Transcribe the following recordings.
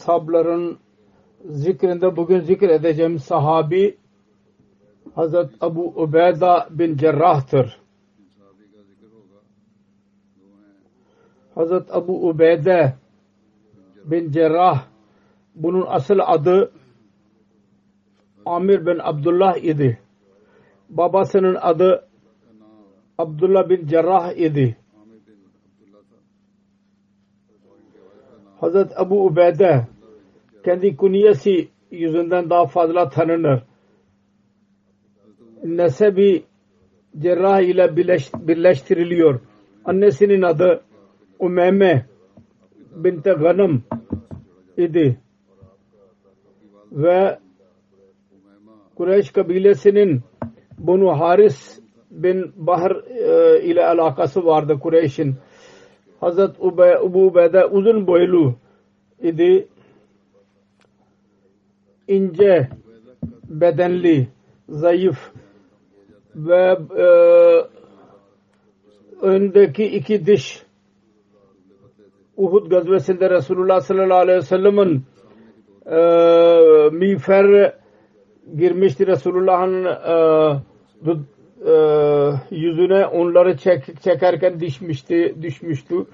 Bedri eshabların zikrinde bugün zikredeceğim sahabi Hazret Abu Ubeyda bin Cerrah'tır. Hazret Abu Ubeyde bin Cerrah bunun asıl adı Amir bin Abdullah idi. Babasının adı Abdullah bin Cerrah idi. Hazret Abu Ubeyde kendi kunyesi yüzünden daha fazla tanınır. Nesebi cerrah ile birleş, birleştiriliyor. Annesinin adı Umeme binte Ganım idi. Ve Kureyş kabilesinin bunu Haris bin Bahr e, ile alakası vardı Kureyş'in. Hazret Ube, Ebu Ubeyde uzun boylu idi. ince bedenli, zayıf ve e, öndeki iki diş Uhud gazvesinde Resulullah sallallahu aleyhi ve sellem'in e, miğfer girmişti Resulullah'ın e, e, yüzüne onları çek, çekerken düşmüştü, düşmüştü.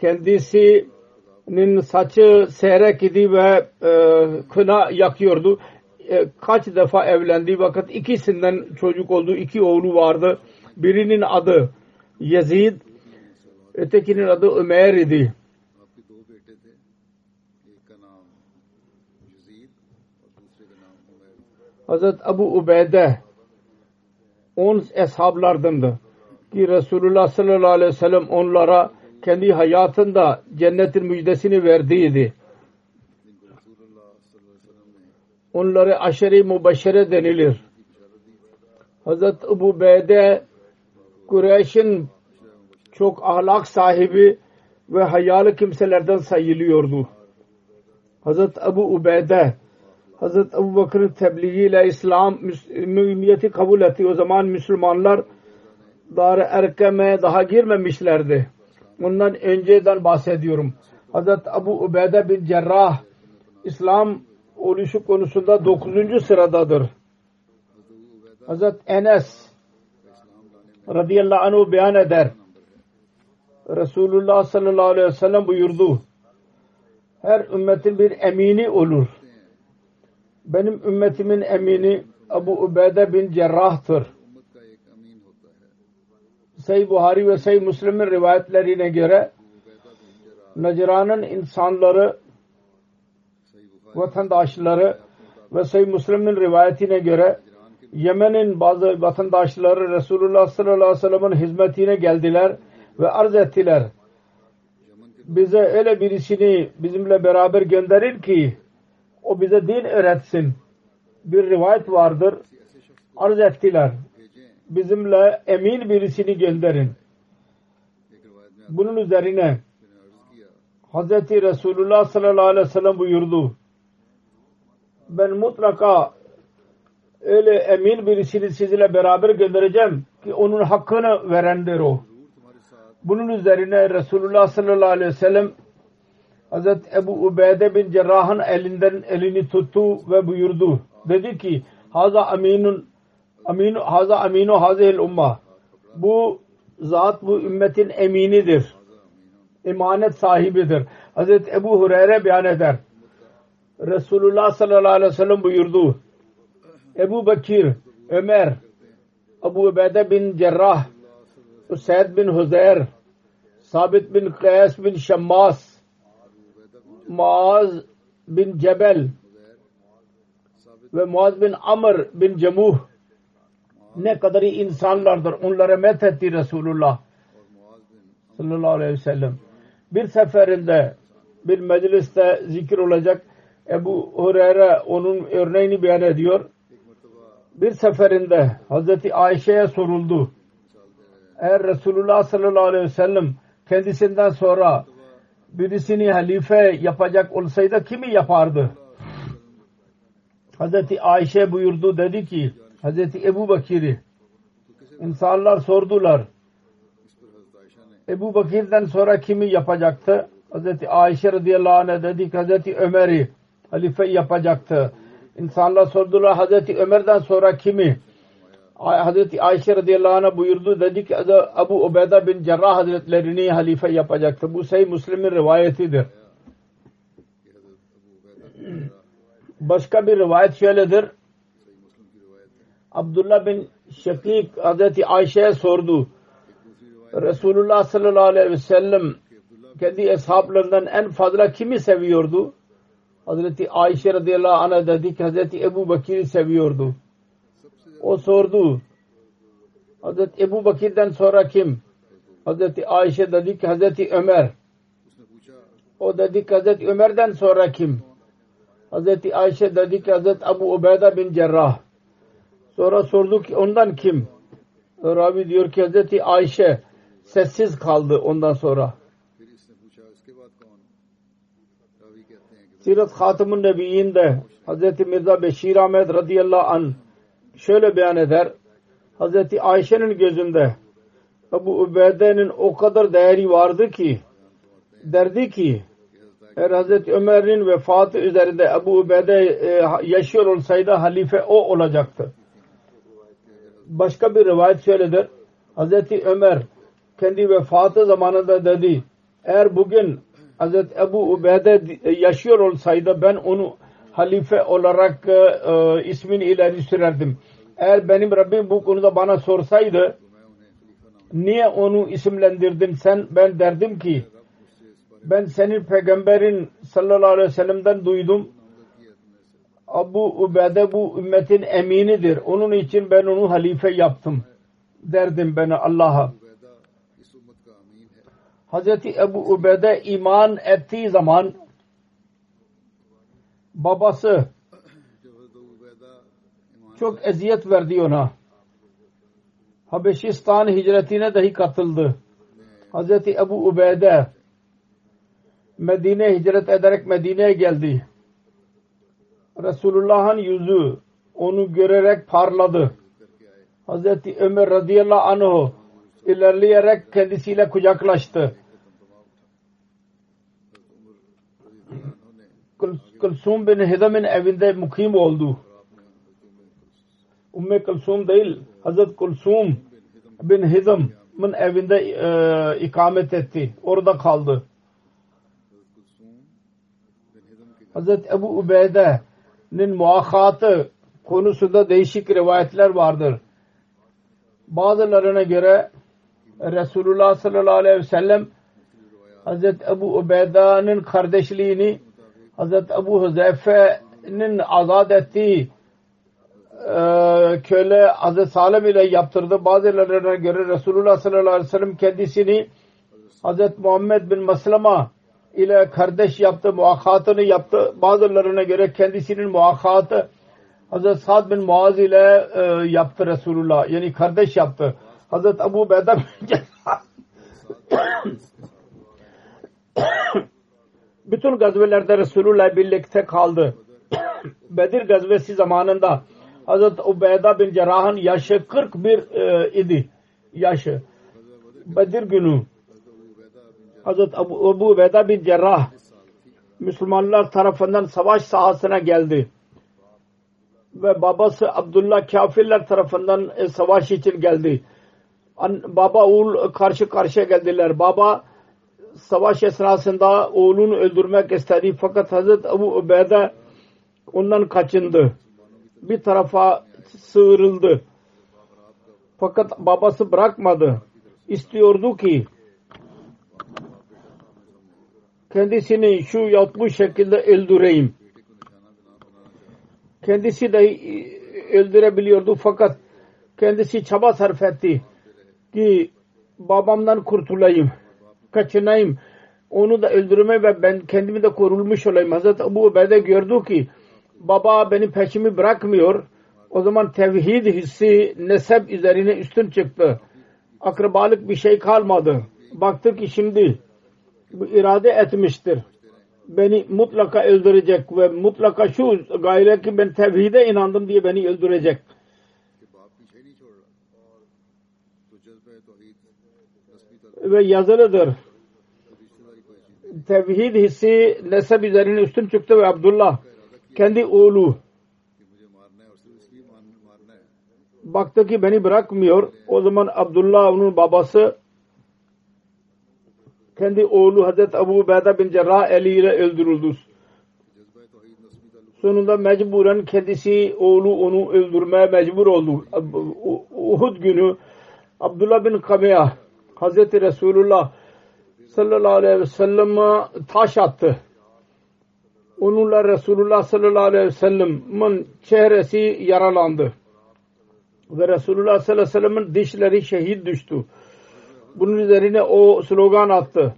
Kendisinin saçı seyrek idi ve e, kına yakıyordu. E, kaç defa evlendiği vakit ikisinden çocuk oldu. iki oğlu vardı. Birinin adı Yazid, ötekinin adı Ömer idi. Hazret Abu Ubeyde on eshablardandı ki Resulullah sallallahu aleyhi ve sellem onlara kendi hayatında cennetin müjdesini verdiydi. Onları aşeri mübeşşere denilir. Hazret Ebu Beyde Kureyş'in çok ahlak sahibi ve hayalı kimselerden sayılıyordu. Hazret Ebu Ubeyde Hazret Ebu Bakır'ın tebliğiyle İslam müminiyeti kabul etti. O zaman Müslümanlar Dar-ı Erkem'e daha girmemişlerdi. Ondan önceden bahsediyorum. Hazret Ebu Ubeyde bin Cerrah İslam oluşu konusunda 9. sıradadır. Hazret Enes radıyallahu anh beyan eder. Resulullah sallallahu aleyhi ve sellem buyurdu. Her ümmetin bir emini olur benim ümmetimin emini Abu Ubeyde bin Cerrah'tır. Sayı Buhari ve Sayı Müslim'in rivayetlerine göre Necran'ın insanları vatandaşları ve Sayı Müslim'in rivayetine göre Yemen'in bazı vatandaşları Resulullah sallallahu aleyhi ve sellem'in hizmetine geldiler ve arz ettiler. Bize öyle birisini bizimle beraber gönderir ki o bize din öğretsin. Bir rivayet vardır. Arz ettiler. Bizimle emin birisini gönderin. Bunun üzerine Hazreti Resulullah sallallahu aleyhi ve sellem buyurdu. Ben mutlaka öyle emin birisini sizinle beraber göndereceğim ki onun hakkını verendir o. Bunun üzerine Resulullah sallallahu aleyhi ve sellem Hazreti Ebu Ubeyde bin Cerrah'ın elinden elini tuttu ve buyurdu. Dedi ki Haza aminun aminu haza aminu hazihil umma bu zat bu ümmetin eminidir. emanet sahibidir. Hazreti Ebu Hureyre beyan eder. Resulullah sallallahu aleyhi ve sellem buyurdu. Ebu Bekir, Ömer, Ebu Ubeyde bin Cerrah, Usaid bin Huzeyr, Sabit bin Kays bin Şammas, Muaz bin Cebel ve Muaz bin Amr bin Cemuh ne kadar iyi insanlardır. Onlara methetti Resulullah sallallahu aleyhi ve sellem. Bir seferinde bir mecliste zikir olacak Ebu Hureyre onun örneğini beyan ediyor. Bir seferinde Hazreti Ayşe'ye soruldu. Eğer Resulullah sallallahu aleyhi ve sellem kendisinden sonra birisini halife yapacak olsaydı kimi yapardı? Hazreti Ayşe buyurdu dedi ki Hazreti Ebu Bakir'i insanlar sordular. Ebu Bakir'den sonra kimi yapacaktı? Hazreti Ayşe radıyallahu anh dedi ki Hazreti Ömer'i halife yapacaktı. İnsanlar sordular Hazreti Ömer'den sonra kimi? Hazreti Ayşe radıyallahu anh buyurdu dedi ki Abu Ubeyda bin Cerrah hazretlerini halife yapacaktı. Bu Sahih Müslim'in rivayetidir. Başka bir rivayet şöyledir. Abdullah bin Şakik Hazreti Ayşe'ye sordu. Resulullah sallallahu aleyhi ve sellem kendi eshablarından en fazla kimi seviyordu? Hazreti Ayşe radıyallahu anh dedi ki Hazreti Ebu Bakir'i seviyordu. O sordu. Hazreti Ebu Bakir'den sonra kim? Hazreti Ayşe dedi ki Hazreti Ömer. O dedi ki Hazreti Ömer'den sonra kim? Hazreti Ayşe dedi ki Hazreti Abu Ubeyda bin Cerrah. Sonra sordu ki ondan kim? Ravi diyor ki Hazreti Ayşe sessiz kaldı ondan sonra. Sirat Hatımun Nebiyyinde Hazreti Mirza Beşir Ahmet radıyallahu anh şöyle beyan eder. Hazreti Ayşe'nin gözünde Ebu Ubeyde'nin o kadar değeri vardı ki derdi ki eğer Hazreti Ömer'in vefatı üzerinde Ebu Ubeyde e, yaşıyor olsaydı halife o olacaktı. Başka bir rivayet şöyledir. Hazreti Ömer kendi vefatı zamanında dedi eğer bugün Hazreti Ebu Ubeyde yaşıyor olsaydı ben onu halife olarak e, ismini ileri sürerdim. Eğer benim Rabbim bu konuda bana sorsaydı niye onu isimlendirdin sen ben derdim ki ben senin peygamberin sallallahu aleyhi ve sellem'den duydum. Abu Ubeyde bu ümmetin eminidir. Onun için ben onu halife yaptım. Derdim ben Allah'a. Hazreti Ebu Ubeyde iman ettiği zaman babası çok eziyet verdi ona. Habeşistan hicretine dahi katıldı. Hazreti Ebu Ubeyde Medine hicret ederek Medine'ye geldi. Resulullah'ın yüzü onu görerek parladı. Hazreti Ömer radıyallahu anh ilerleyerek kendisiyle kucaklaştı. Kulsum bin Hidam'ın evinde mukim oldu. Umme Kulsum değil, Hazret Kulsum bin Hidam'ın evinde e, ikamet etti. Orada kaldı. Hazret Ebu Ubeyde'nin muakatı konusunda değişik rivayetler vardır. Bazılarına göre Resulullah sallallahu aleyhi ve sellem Hazret Ebu Ubeyda'nın kardeşliğini Hazret Ebu Huzeyfe'nin azat ettiği e, köle Hazret Salim ile yaptırdı. Bazılarına göre Resulullah sallallahu aleyhi ve sellem kendisini Hazret Muhammed bin Maslama ile kardeş yaptı, muakatını yaptı. Bazılarına göre kendisinin muakatı Hazret Sa'd bin Muaz ile e, yaptı Resulullah. Yani kardeş yaptı. Hazret Abu Beyda bütün gazvelerde Resulullah birlikte kaldı. Bedir gazvesi zamanında Hazreti Ubeyda bin Cerrah'ın yaşı 41 e, idi. Yaşı. Bedir günü Hazreti Abu, Abu Ubeyda bin Cerrah Müslümanlar tarafından savaş sahasına geldi. Ve babası Abdullah kafirler tarafından e, savaş için geldi. Baba oğul karşı karşıya geldiler. Baba savaş esnasında oğlunu öldürmek istedi. Fakat Hazreti Abu Ubeyde ondan kaçındı. Bir tarafa sığırıldı. Fakat babası bırakmadı. İstiyordu ki kendisini şu yapmış şekilde öldüreyim. Kendisi de öldürebiliyordu fakat kendisi çaba sarf etti ki babamdan kurtulayım, kaçınayım, onu da öldürme ve ben kendimi de korulmuş olayım. Hazreti Ebu Ubeyde gördü ki baba benim peşimi bırakmıyor. O zaman tevhid hissi nesep üzerine üstün çıktı. Akrabalık bir şey kalmadı. Baktı ki şimdi bu irade etmiştir. Beni mutlaka öldürecek ve mutlaka şu gayle ki ben tevhide inandım diye beni öldürecek. Ve yazılıdır. Tevhid hissi nesep üzerine üstün çıktı ve Abdullah kendi oğlu baktı ki beni bırakmıyor. O zaman Abdullah onun babası kendi oğlu Hazreti Abu Ubeyde bin Cerrah eliyle öldürüldü. Sonunda mecburen kendisi oğlu onu öldürmeye mecbur oldu. Uhud günü Abdullah bin Kameya Hazreti Resulullah sallallahu aleyhi ve sellem taş attı. Onunla Resulullah sallallahu aleyhi ve sellem'in çehresi yaralandı. Ve Resulullah sallallahu aleyhi ve sellem'in dişleri şehit düştü. Bunun üzerine o slogan attı.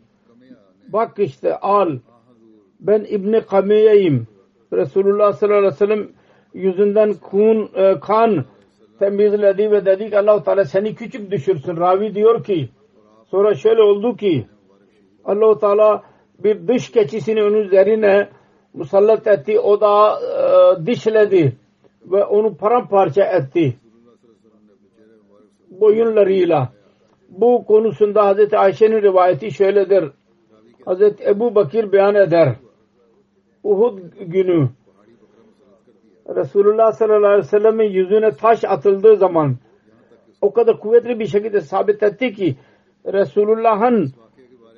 Bak işte al ben İbni Kamiye'yim. Resulullah sallallahu aleyhi ve sellem yüzünden kun, e, kan temizledi ve dedi ki allah Teala seni küçük düşürsün. Ravi diyor ki sonra şöyle oldu ki allah Teala bir dış keçisini onun üzerine musallat etti. O da e, dişledi ve onu paramparça etti. Boyunlarıyla bu konusunda Hazreti Ayşe'nin rivayeti şöyledir. Hazreti Ebu Bakir beyan eder. Uhud günü Resulullah sallallahu aleyhi ve sellem'in yüzüne taş atıldığı zaman o kadar kuvvetli bir şekilde sabit etti ki Resulullah'ın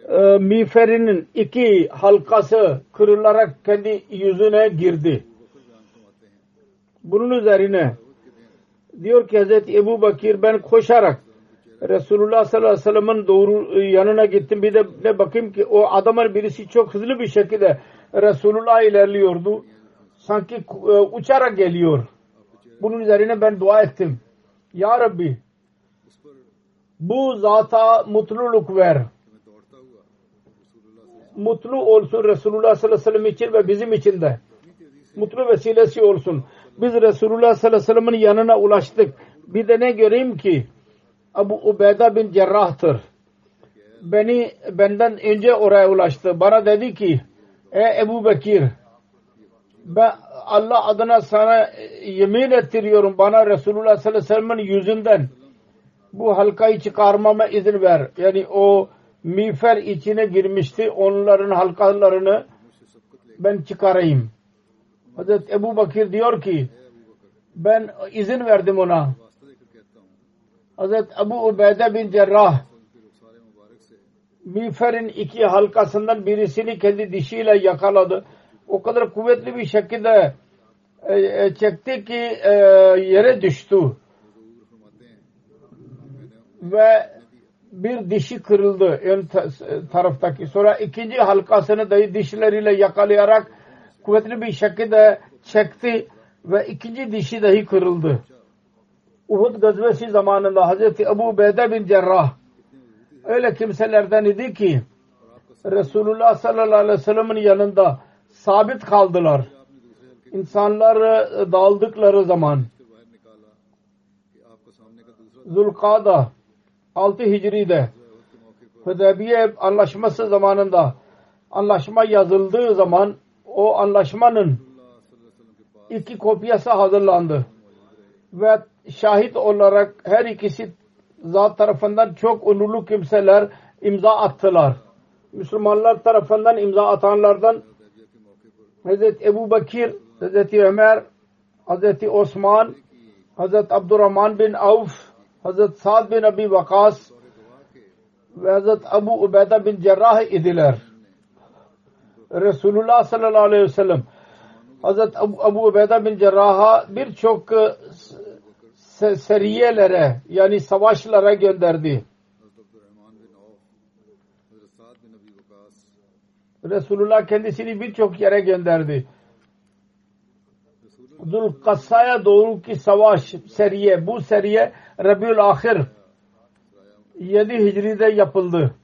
e, miğferinin iki halkası kırılarak kendi yüzüne girdi. Bunun üzerine diyor ki Hazreti Ebu Bakir ben koşarak Resulullah sallallahu aleyhi ve sellem'in doğru e, yanına gittim. Bir de ne bakayım ki o adamın birisi çok hızlı bir şekilde Resulullah ilerliyordu. Sanki e, uçarak geliyor. Bunun üzerine ben dua ettim. Ya Rabbi bu zata mutluluk ver. Mutlu olsun Resulullah sallallahu aleyhi ve sellem için ve bizim için de. Mutlu vesilesi olsun. Biz Resulullah sallallahu aleyhi ve sellem'in yanına ulaştık. Bir de ne göreyim ki Abu Ubeyda bin Cerrah'tır. Beni benden önce oraya ulaştı. Bana dedi ki Ey Ebu Bekir ben Allah adına sana yemin ettiriyorum bana Resulullah sallallahu aleyhi ve sellem'in yüzünden bu halkayı çıkarmama izin ver. Yani o miğfer içine girmişti. Onların halkalarını ben çıkarayım. Hazreti Ebu Bakir diyor ki ben izin verdim ona. Hazreti Abu Ubeyde bin Cerrah miğferin iki halkasından birisini kendi dişiyle yakaladı. O kadar kuvvetli bir şekilde e, e, çekti ki e, yere düştü. Ve bir dişi kırıldı ön taraftaki. Sonra ikinci halkasını da dişleriyle yakalayarak kuvvetli bir şekilde çekti ve ikinci dişi dahi kırıldı. Uhud gazvesi zamanında Hazreti Ebu Beyde bin Cerrah öyle kimselerden idi ki Resulullah sallallahu aleyhi ve sellem'in yanında sabit kaldılar. İnsanlar dağıldıkları zaman Zulkada 6 Hicri'de Hudeybiye anlaşması zamanında anlaşma yazıldığı zaman o anlaşmanın iki kopyası hazırlandı. ve şahit olarak her ikisi zat tarafından çok onurlu kimseler imza attılar. Müslümanlar tarafından imza atanlardan Hazreti Ebu Bakir, Hazreti Ömer, Hazreti Osman, Hazreti Abdurrahman bin Avf, Hazreti Sa'd bin Abi Vakas ve Hazreti Abu Ubeyda bin Cerrah idiler. Resulullah sallallahu aleyhi ve sellem Hazreti Abu, Abu Ubeyda bin Cerrah'a birçok e, se seriyelere yani savaşlara gönderdi. Resulullah kendisini birçok yere gönderdi. Zulkassa'ya doğru ki savaş seriye bu seriye Rabiul Ahir 7 Hicri'de yapıldı.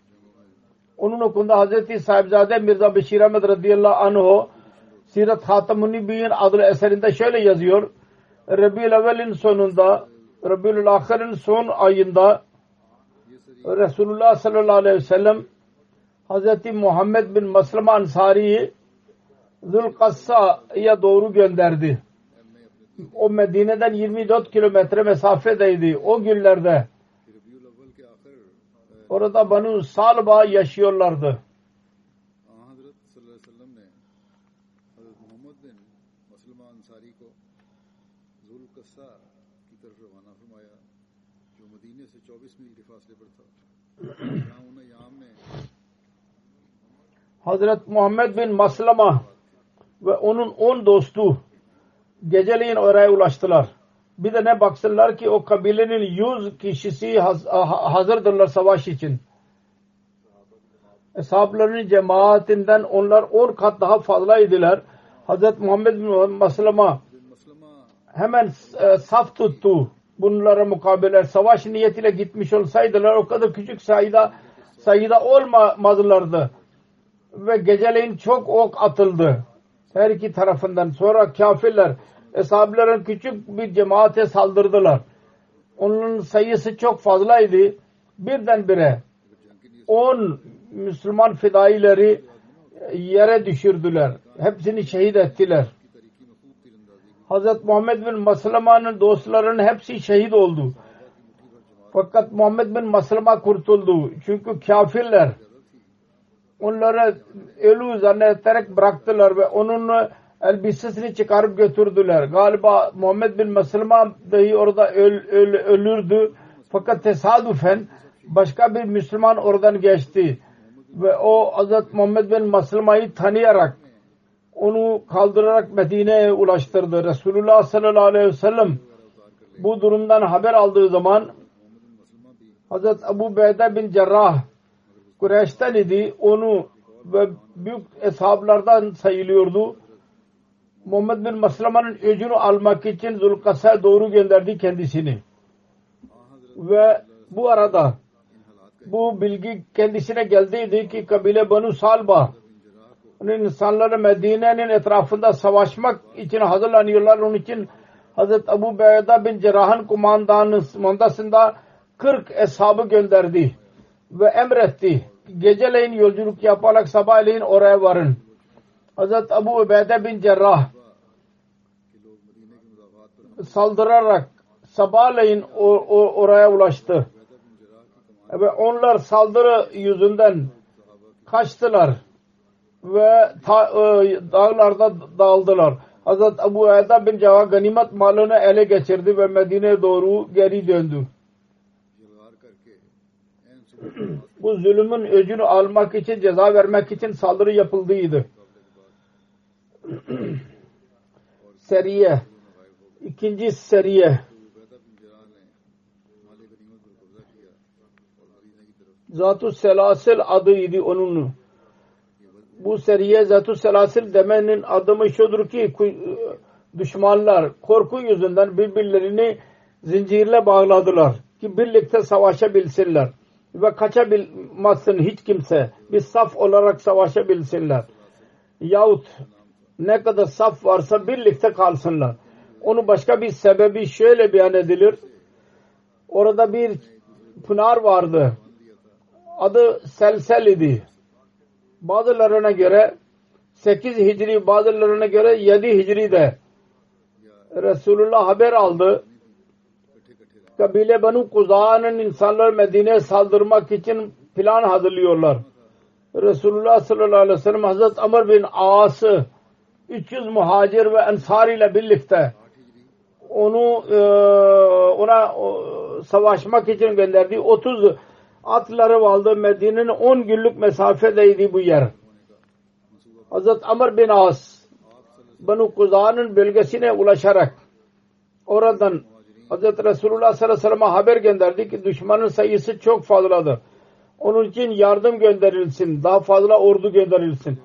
Onun okunda Hazreti Sahibzade Mirza Beşir Ahmet radıyallahu anh Sirat Hatam-ı Nebiyin adlı eserinde şöyle yazıyor. Rabiul Evvel'in sonunda Rabiul Ahir'in son ayında Resulullah sallallahu aleyhi ve sellem Hazreti Muhammed bin Maslama Ansari'yi Zulkassa'ya doğru gönderdi. O Medine'den 24 kilometre mesafedeydi. O günlerde orada Banu Salba yaşıyorlardı. Hazret Muhammed bin Maslama ve onun on dostu geceleyin oraya ulaştılar. Bir de ne baksınlar ki o kabilenin yüz kişisi hazırdırlar savaş için. Eshablarının cemaatinden onlar on kat daha fazlaydılar. Hazret Muhammed bin Maslama hemen e, saf tuttu. Bunlara mukabele savaş niyetiyle gitmiş olsaydılar o kadar küçük sayıda sayıda olmazlardı. Ve geceleyin çok ok atıldı. Her iki tarafından. Sonra kafirler Eshabların küçük bir cemaate saldırdılar. Onun sayısı çok fazlaydı. Birdenbire on Müslüman fidaileri yere düşürdüler. Hepsini şehit ettiler. Hazret Muhammed bin Maslama'nın dostlarının hepsi şehit oldu. Fakat Muhammed bin Maslama kurtuldu. Çünkü kafirler onları ölü zannederek bıraktılar ve onun elbisesini çıkarıp götürdüler. Galiba Muhammed bin Maslama dahi orada öl, öl, ölürdü. Fakat tesadüfen başka bir Müslüman oradan geçti. Ve o Hazret Muhammed bin Maslama'yı tanıyarak onu kaldırarak Medine'ye ulaştırdı. Resulullah sallallahu aleyhi ve sellem bu durumdan haber aldığı zaman Hazret Abu Beyda bin Cerrah Kureyş'ten idi. Onu ve büyük eshablardan sayılıyordu. Muhammed bin Maslama'nın öcünü almak için Zulkas'a doğru gönderdi kendisini. Ve bu arada bu bilgi kendisine geldiydi ki kabile Banu Salba insanları Medine'nin etrafında savaşmak için hazırlanıyorlar. Onun için Hazreti Abu Beyda bin Cerrah'ın kumandasında 40 eshabı gönderdi ve emretti. Geceleyin yolculuk yaparak sabahleyin oraya varın. Hazret Abu Ubeyde bin Cerrah saldırarak sabahleyin oraya ulaştı. Ve onlar saldırı yüzünden kaçtılar ve ta, e, dağlarda dağıldılar. Hazret Abu Eyda bin Cava ganimet malını ele geçirdi ve Medine'ye doğru geri döndü. Bu zulümün öcünü almak için, ceza vermek için saldırı yapıldıydı. seriye. İkinci seriye. Zat-ı Selasil adıydı onun. Bu seriye Zat-ı Selasil demenin adımı şudur ki düşmanlar korku yüzünden birbirlerini zincirle bağladılar ki birlikte savaşabilsinler ve kaçabilmezsin hiç kimse. Bir saf olarak savaşabilsinler. Yahut ne kadar saf varsa birlikte kalsınlar. Onu başka bir sebebi şöyle beyan edilir. Orada bir pınar vardı. Adı Selsel idi. Bazılarına göre 8 Hicri, bazılarına göre 7 Hicri de Resulullah haber aldı kabile Banu Kuza'nın insanlar Medine'ye saldırmak için plan hazırlıyorlar. Resulullah sallallahu aleyhi ve sellem Hazreti Amr bin As'ı 300 muhacir ve ensar ile birlikte onu e, ona savaşmak için gönderdi. 30 atları vardı. Medine'nin 10 günlük mesafedeydi bu yer. Hazreti Amr bin As Banu Kuza'nın bölgesine ulaşarak oradan Hazreti Resulullah sallallahu aleyhi ve sellem'e haber gönderdi ki düşmanın sayısı çok fazladır. Onun için yardım gönderilsin. Daha fazla ordu gönderilsin.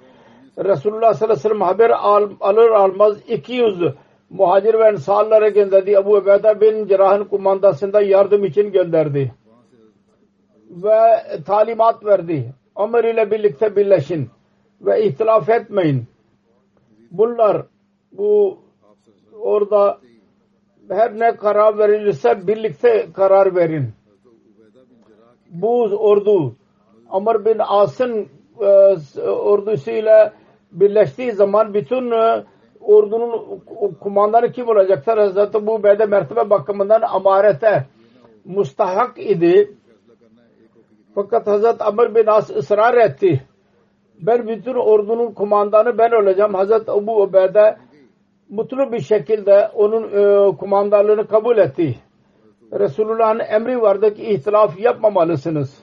Resulullah sallallahu aleyhi ve sellem haber al, alır almaz 200 muhacir ve ensarlara gönderdi. Ebu Ubeyde bin Cerrah'ın kumandasında yardım için gönderdi. Ve talimat verdi. Ömer ile birlikte birleşin ve ihtilaf etmeyin. Bunlar bu orada her ne karar verilirse birlikte karar verin. Bu ordu Amr bin As'ın e, ordusuyla birleştiği zaman bütün e, ordunun kumandanı kim olacaktır? Hazreti bu Beyde mertebe bakımından amarete mustahak idi. Fakat Hazreti Amr bin As ısrar etti. Ben bütün ordunun kumandanı ben olacağım. Hazreti Ebu Ubeyde mutlu bir şekilde onun e, kumandanlığını kabul etti. Resulullah'ın emri vardı ki ihtilaf yapmamalısınız.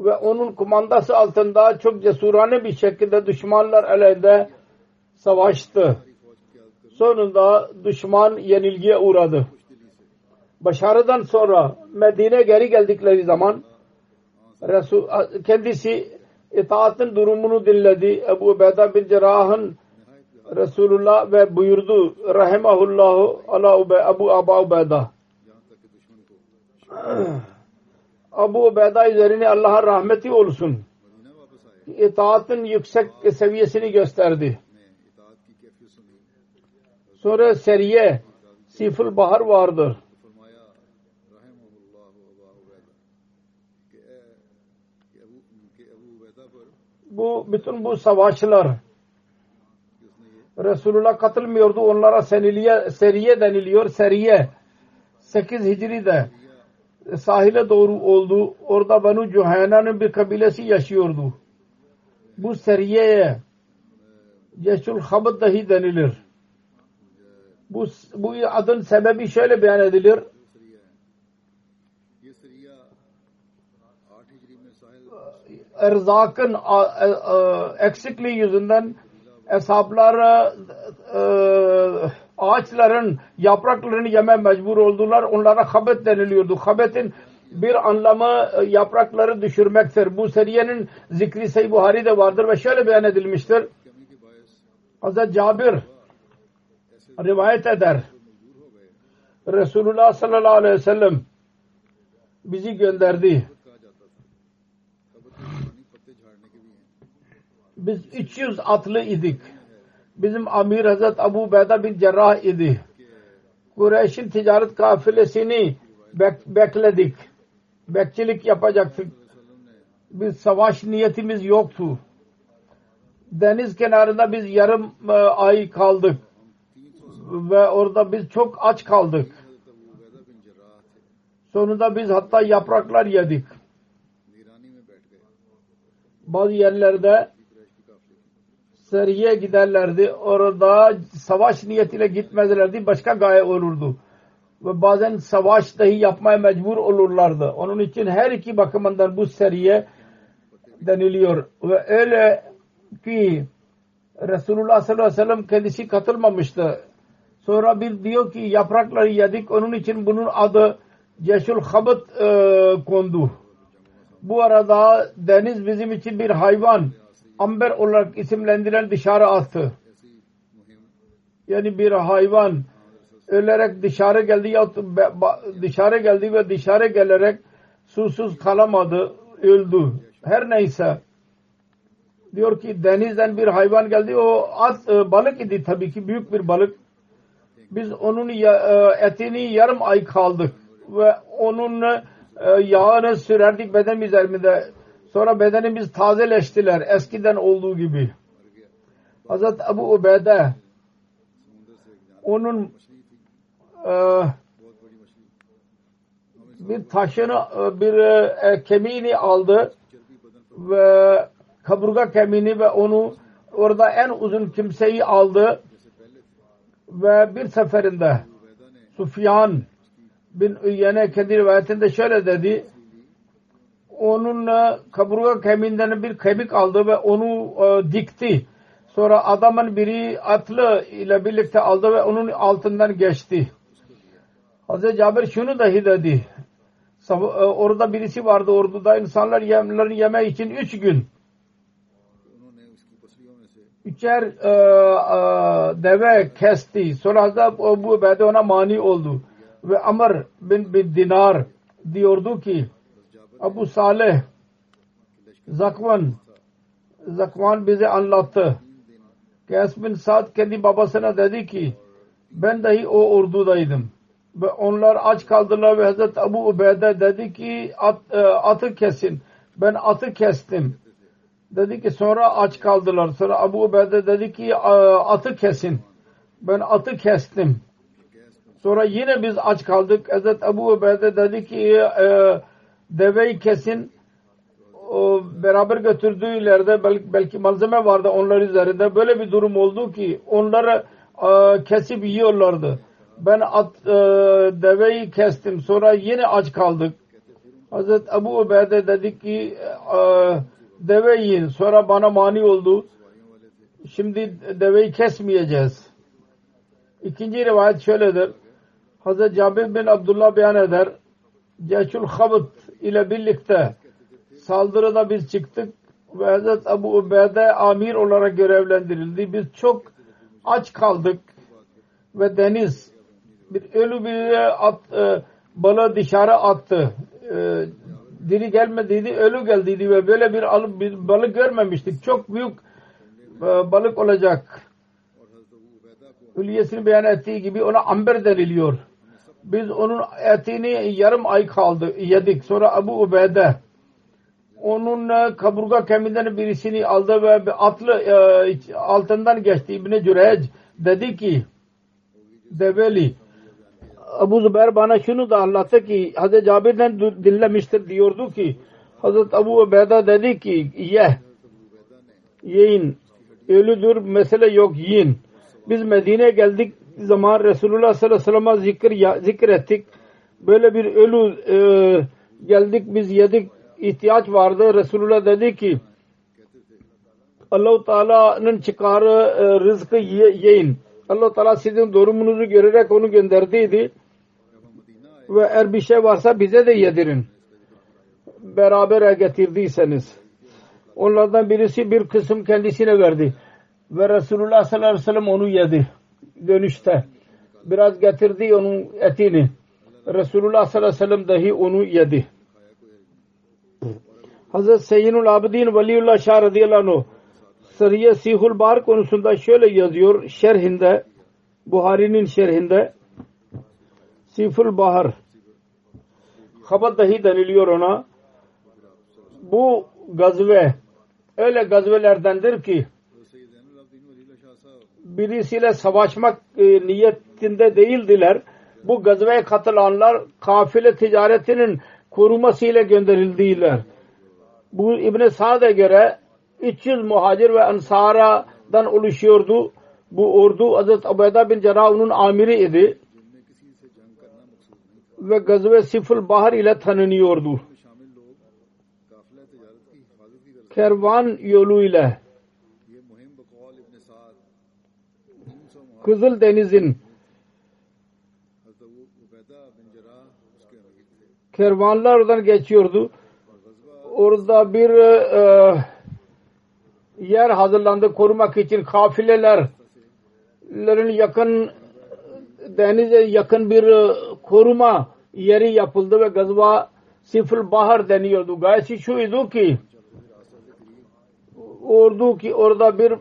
Ve onun kumandası altında çok cesurane bir şekilde düşmanlar aleyhinde savaştı. Sonunda düşman yenilgiye uğradı. Başarıdan sonra Medine geri geldikleri zaman Resul, kendisi itaatin durumunu dinledi. Ebu Ubeyda bin Cerrah'ın Resulullah ve buyurdu rahimahullahu ala Abu Aba Ubeyda Abu Ubeyda üzerine Allah'a rahmeti olsun. İtaatin yüksek seviyesini gösterdi. Sonra Seriye Siful Bahar vardır. Bu bütün bu savaşlar Resulullah katılmıyordu. Onlara seniliye, seriye deniliyor. Seriye 8 Hicri'de sahile doğru oldu. Orada Banu Cuhayna'nın bir kabilesi yaşıyordu. Bu seriyeye Ceşul Habd dahi denilir. Bu, bu adın sebebi şöyle beyan edilir. Erzakın eksikliği yüzünden hesaplar e, ağaçların yapraklarını yeme mecbur oldular. Onlara habet deniliyordu. Habetin bir anlamı e, yaprakları düşürmektir. Bu seriyenin zikri Sayı Buhari'de vardır ve şöyle beyan edilmiştir. Hazreti Cabir rivayet eder. Resulullah sallallahu aleyhi ve sellem bizi gönderdi. Biz 300 atlı idik. Bizim amir Hazret Abu Beyda bin Cerrah idi. Kureyş'in ticaret kafilesini bek bekledik. Bekçilik yapacaktık. Biz savaş niyetimiz yoktu. Deniz kenarında biz yarım e, ay kaldık. Ve orada biz çok aç kaldık. Sonunda biz hatta yapraklar yedik. Bazı yerlerde seriye giderlerdi. Orada savaş niyetiyle gitmezlerdi. Başka gaye olurdu. Ve bazen savaş dahi yapmaya mecbur olurlardı. Onun için her iki bakımından bu seriye deniliyor. Ve öyle ki Resulullah sallallahu aleyhi ve sellem kendisi katılmamıştı. Sonra bir diyor ki yaprakları yedik. Onun için bunun adı Ceşul Habıt e, kondu. Bu arada deniz bizim için bir hayvan amber olarak isimlendirilen dışarı attı. Yani bir hayvan ölerek dışarı geldi ya dışarı geldi ve dışarı gelerek susuz kalamadı, öldü. Her neyse diyor ki denizden bir hayvan geldi. O at e, balık idi tabii ki büyük bir balık. Biz onun e, etini yarım ay kaldık ve onun e, yağını sürerdik beden üzerinde Sonra bedenimiz tazeleştiler eskiden olduğu gibi. Hazret Abu Ubeyde onun e, bir taşını e, bir e, kemiğini aldı ve kaburga kemiğini ve onu orada en uzun kimseyi aldı ve bir seferinde Sufyan bin Üyyene kendi rivayetinde şöyle dedi onun kaburga kemiğinden bir kemik aldı ve onu e, dikti. Sonra adamın biri atlı ile birlikte aldı ve onun altından geçti. Hazreti Cabir şunu dahi dedi. E, orada birisi vardı orduda insanlar yemlerini yeme için üç gün üçer e, deve kesti. Sonra Hazreti bu Ubeyde ona mani oldu. Ve Amr bin, bin Dinar diyordu ki Abu Saleh Zakvan Zakvan bize anlattı. Kes bin Sa'd kendi babasına dedi ki ben dahi o ordudaydım. Ve onlar aç kaldılar ve Hazreti Abu Ubeyde dedi ki at, e, atı kesin. Ben atı kestim. Dedi ki sonra aç kaldılar. Sonra Abu Ubeyde dedi ki atı kesin. Ben atı kestim. Sonra yine biz aç kaldık. Hazreti Abu Ubeyde dedi ki e, deveyi kesin o beraber götürdüğü ileride belki, belki malzeme vardı onlar üzerinde. Böyle bir durum oldu ki onları e, kesip yiyorlardı. Ben at, e, deveyi kestim. Sonra yine aç kaldık. Hazreti Abu Ubeyde dedi ki e, deve yiyin. Sonra bana mani oldu. Şimdi deveyi kesmeyeceğiz. İkinci rivayet şöyledir. Hazreti Cabir bin Abdullah beyan eder. Ceşul Habit ile birlikte saldırıda biz çıktık ve Hazreti Abu Ubeyde amir olarak görevlendirildi. Biz çok aç kaldık ve deniz bir ölü bir at, e, balığı dışarı attı. E, diri gelmediydi, ölü geldiydi ve böyle bir, alıp, bir balık görmemiştik. Çok büyük e, balık olacak. Hülyesini beyan ettiği gibi ona amber deniliyor. Biz onun etini yarım ay kaldı yedik. Sonra Abu Ubeyde onun kaburga kemiğinden birisini aldı ve atlı e, altından geçti. İbni Cüreyc dedi ki develi Abu Zubair bana şunu da anlattı ki Hazreti Cabir'den dinlemiştir diyordu ki Hazreti Abu Ubeyda dedi ki ye yiyin ölüdür mesele yok yiyin biz Medine'ye geldik zaman Resulullah sallallahu aleyhi ve sellem'e zikir, zikir ettik böyle bir ölü e, geldik biz yedik ihtiyaç vardı Resulullah dedi ki Allah-u Teala'nın çıkarı e, rızkı yiyin. allah Teala sizin durumunuzu görerek onu gönderdiydi ve eğer bir şey varsa bize de yedirin. Beraber getirdiyseniz. Onlardan birisi bir kısım kendisine verdi. Ve Resulullah sallallahu aleyhi ve sellem onu yedi. Dönüşte. Biraz getirdi onun etini. Resulullah sallallahu aleyhi ve sellem dahi onu yedi. Hazreti Seyyidül Abidin Veliullah Şah radıyallahu anh Sariye Sihul Bar konusunda şöyle yazıyor şerhinde Buhari'nin şerhinde Siful Bahar Habat dahi deniliyor ona. Bu gazve öyle gazvelerdendir ki birisiyle savaşmak e, niyetinde değildiler. Bu gazveye katılanlar kafile ticaretinin korumasıyla gönderildiler. Bu İbn-i Sa'd'a göre 300 muhacir ve ansaradan oluşuyordu. Bu ordu Hazreti Ubeyda bin Cerrah'ın amiri idi ve gazve Siful Bahar ile tanınıyordu. Kervan yoluyla Kızıl Deniz'in kervanlar oradan geçiyordu. Orada bir e, yer hazırlandı korumak için kafilelerin yakın denize yakın bir e, koruma yeri yapıldı ve gazva Sifl Bahar deniyordu. Gayesi şuydu ki ordu ki orada bir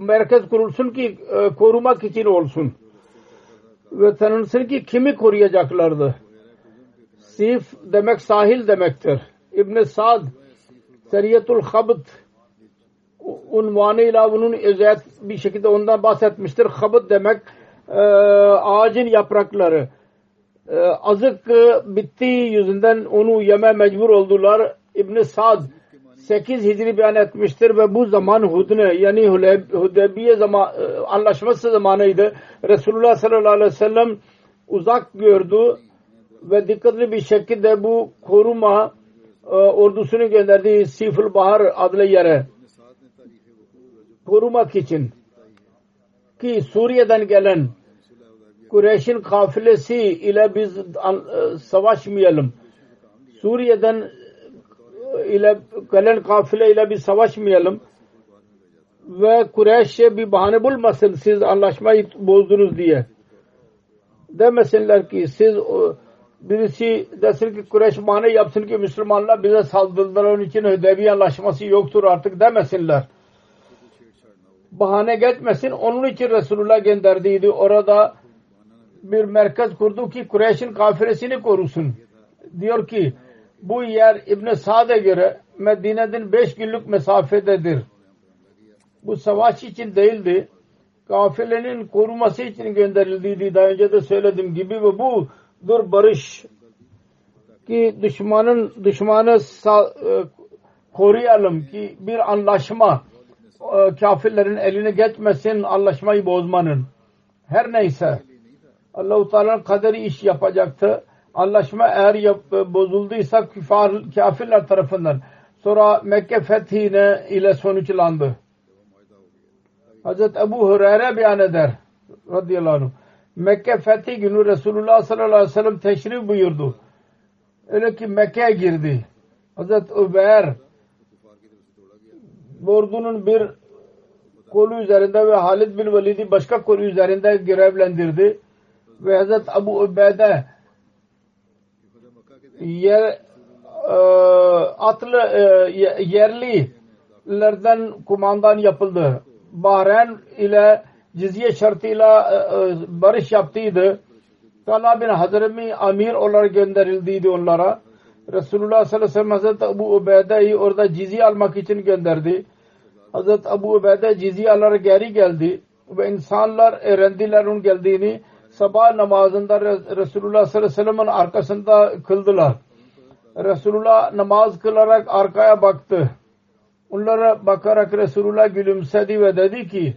merkez kurulsun ki e, korumak için olsun. Ve tanınsın ki kimi koruyacaklardı. Sif demek sahil demektir. İbn Sad Seriyetul Habd unvanıyla bunun özet bir şekilde ondan bahsetmiştir. Habd demek e, ağacın yaprakları e, azık bittiği yüzünden onu yeme mecbur oldular. İbn Sad 8 Hicri beyan etmiştir ve bu zaman Hudne yani Hudeybiye zaman, e, anlaşması zamanıydı. Resulullah sallallahu aleyhi ve sellem uzak gördü ve dikkatli bir şekilde bu koruma e, ordusunu gönderdi Siful Bahar adlı yere korumak için ki Suriye'den gelen Kureyş'in kafilesi ile biz e, savaşmayalım. Suriye'den ile gelen kafile ile biz savaşmayalım ve Kureyş'e bir bahane bulmasın siz anlaşmayı bozdunuz diye. Demesinler ki siz birisi desin ki Kureyş bahane yapsın ki Müslümanlar bize saldırdılar onun için Hüdebiye anlaşması yoktur artık demesinler. Bahane geçmesin. Onun için Resulullah gönderdiydi. Orada bir merkez kurdu ki Kureyş'in kafiresini korusun. Diyor ki bu yer İbn Sa'd'e göre Medine'den beş günlük mesafededir. Bu savaş için değildi. Kafilenin koruması için gönderildiydi. Daha önce de söylediğim gibi ve bu dur barış ki düşmanın düşmanı e, koruyalım ki bir anlaşma e, kafirlerin eline geçmesin anlaşmayı bozmanın. Her neyse Allah-u Teala'nın kaderi iş yapacaktı. Anlaşma eğer yap, bozulduysa küfar, kafirler tarafından sonra Mekke fethine ile sonuçlandı. Hazreti Ebu Hureyre beyan eder radıyallahu anh. Mekke fethi günü Resulullah sallallahu aleyhi ve sellem teşrif buyurdu. Öyle ki Mekke'ye girdi. Hazreti Ömer ordunun bir kolu üzerinde ve Halid bin Velid'i başka kolu üzerinde görevlendirdi. Ve Hazreti Abu Ubeyde yer e, atlı e, yerlilerden kumandan yapıldı. Bahreyn ile cizye şartıyla e, e, barış yaptıydı. Talha bin Hazremi amir olarak gönderildiydi onlara. Resulullah sallallahu aleyhi ve sellem Hazreti Abu Ubeyde'yi orada cizye almak için gönderdi. Hazreti Abu Ubeyde cizye alarak geri geldi ve insanlar öğrendiler onun geldiğini sabah namazında Resulullah sallallahu aleyhi ve sellem'in arkasında kıldılar. Resulullah namaz kılarak arkaya baktı. Onlara bakarak Resulullah gülümsedi ve dedi ki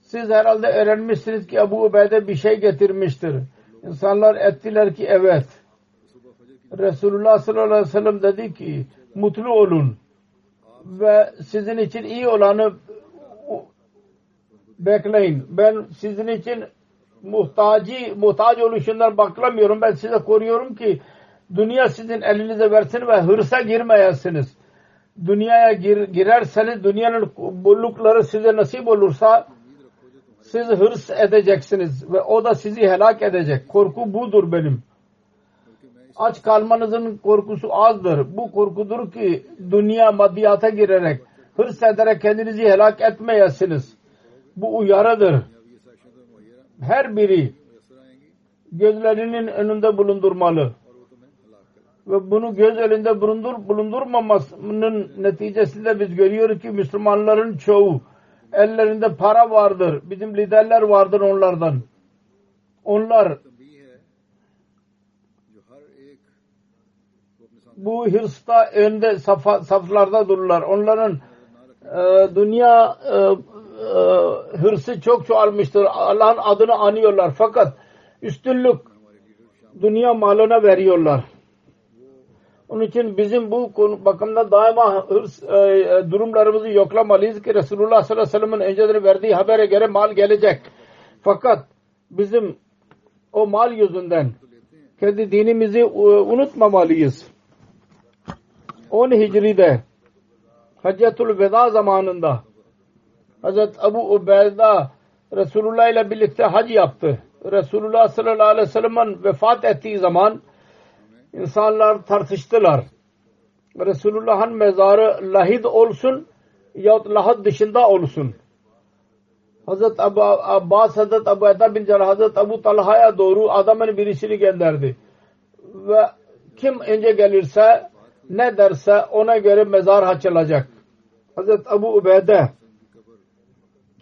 siz herhalde öğrenmişsiniz ki Abu Ubeyde bir şey getirmiştir. İnsanlar ettiler ki evet. Resulullah sallallahu aleyhi ve sellem dedi ki mutlu olun ve sizin için iyi olanı bekleyin. Ben sizin için muhtacı, muhtaç oluşundan baklamıyorum. Ben size koruyorum ki dünya sizin elinize versin ve hırsa girmeyesiniz. Dünyaya gir, girerseniz dünyanın bollukları size nasip olursa siz hırs edeceksiniz ve o da sizi helak edecek. Korku budur benim. Aç kalmanızın korkusu azdır. Bu korkudur ki dünya maddiyata girerek hırs ederek kendinizi helak etmeyesiniz. Bu uyarıdır. Her biri gözlerinin önünde bulundurmalı. Ve bunu göz önünde bulundur, bulundurmamasının neticesinde biz görüyoruz ki Müslümanların çoğu ellerinde para vardır. Bizim liderler vardır onlardan. Onlar bu hırsta önde safa, saflarda dururlar. Onların e, dünya e, e, hırsı çok çoğalmıştır. Allah'ın adını anıyorlar. Fakat üstünlük dünya malına veriyorlar. Onun için bizim bu konu bakımda daima hırs, e, e, durumlarımızı yoklamalıyız ki Resulullah sallallahu aleyhi ve sellem'in önceden verdiği habere göre mal gelecek. Fakat bizim o mal yüzünden kendi dinimizi e, unutmamalıyız. 10 Hicri'de Haccatul Veda zamanında Hazret Abu Ubeyda Resulullah ile birlikte hac yaptı. Resulullah sallallahu aleyhi ve sellem'in vefat ettiği zaman insanlar tartıştılar. Resulullah'ın mezarı lahid olsun yahut lahad dışında olsun. Hazret Abu Abbas Hazret Abu Eda bin Cerrah Hazret Abu Talha'ya doğru adamın birisini gönderdi. Ve kim önce gelirse ne derse ona göre mezar açılacak. Hazret Abu Ubeyde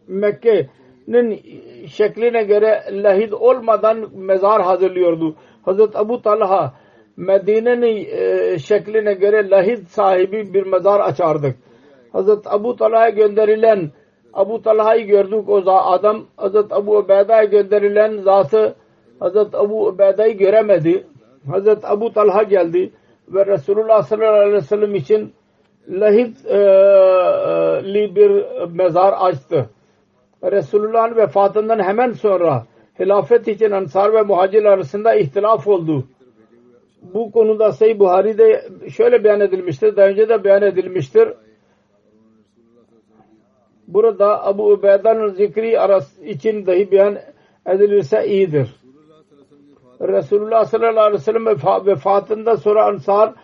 Mekke'nin şekline göre lahid olmadan mezar hazırlıyordu. Hazret Abu Talha Medine'nin e, şekline göre lahid sahibi bir mezar açardık. Hazret Abu Talha'ya gönderilen Abu Talha'yı gördük o adam Hazret Abu Ubeyda'ya gönderilen zatı Hazret Abu Ubeyda'yı göremedi. Hazret Abu Talha geldi ve Resulullah sallallahu aleyhi ve sellem için lahit e, e, bir mezar açtı. Resulullah'ın vefatından hemen sonra hilafet için Ansar ve Muhacir arasında ihtilaf oldu. Bu konuda Sayı Buhari'de şöyle beyan edilmiştir. Daha önce de beyan edilmiştir. Burada Abu Ubeyda'nın zikri arası için dahi beyan edilirse iyidir. Resulullah sallallahu aleyhi ve sellem vefatında sonra Ansar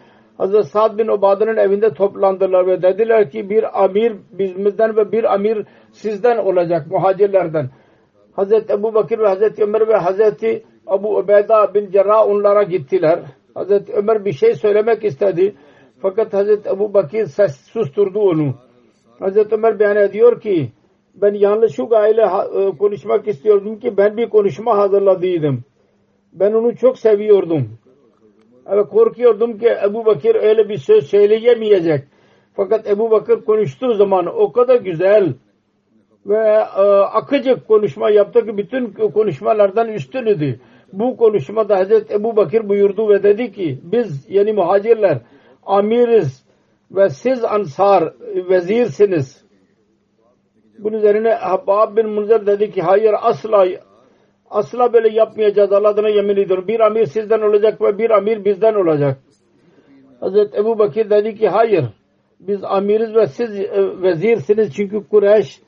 Hazreti Sa'd bin Ubada'nın evinde toplandılar ve dediler ki bir amir bizimizden ve bir amir sizden olacak muhacirlerden. Hazreti Ebu Bakır ve Hazreti Ömer ve Hazreti Abu Ubeyda bin Cerrah onlara gittiler. Hazreti Ömer bir şey söylemek istedi. Fakat Hazreti Ebu Bakır ses susturdu onu. Hazreti Ömer beyan ediyor ki ben şu gayle e, konuşmak istiyordum ki ben bir konuşma hazırladıydım. Ben onu çok seviyordum. Ve korkuyordum ki Ebu Bakır öyle bir söz söyleyemeyecek. Fakat Ebu Bakır konuştuğu zaman o kadar güzel ve e, akıcı konuşma yaptı ki bütün konuşmalardan üstünüdü. Bu konuşmada Hazreti Ebu Bakır buyurdu ve dedi ki biz yani muhacirler amiriz ve siz ansar vezirsiniz. Bunun üzerine Habab bin Munzer dedi ki hayır asla Asla böyle yapmayacağız. Allah adına yemin ediyorum. Bir amir sizden olacak ve bir amir bizden olacak. Hazreti Ebu Bakir dedi ki hayır. Biz amiriz ve siz e, vezirsiniz. Çünkü Kureyş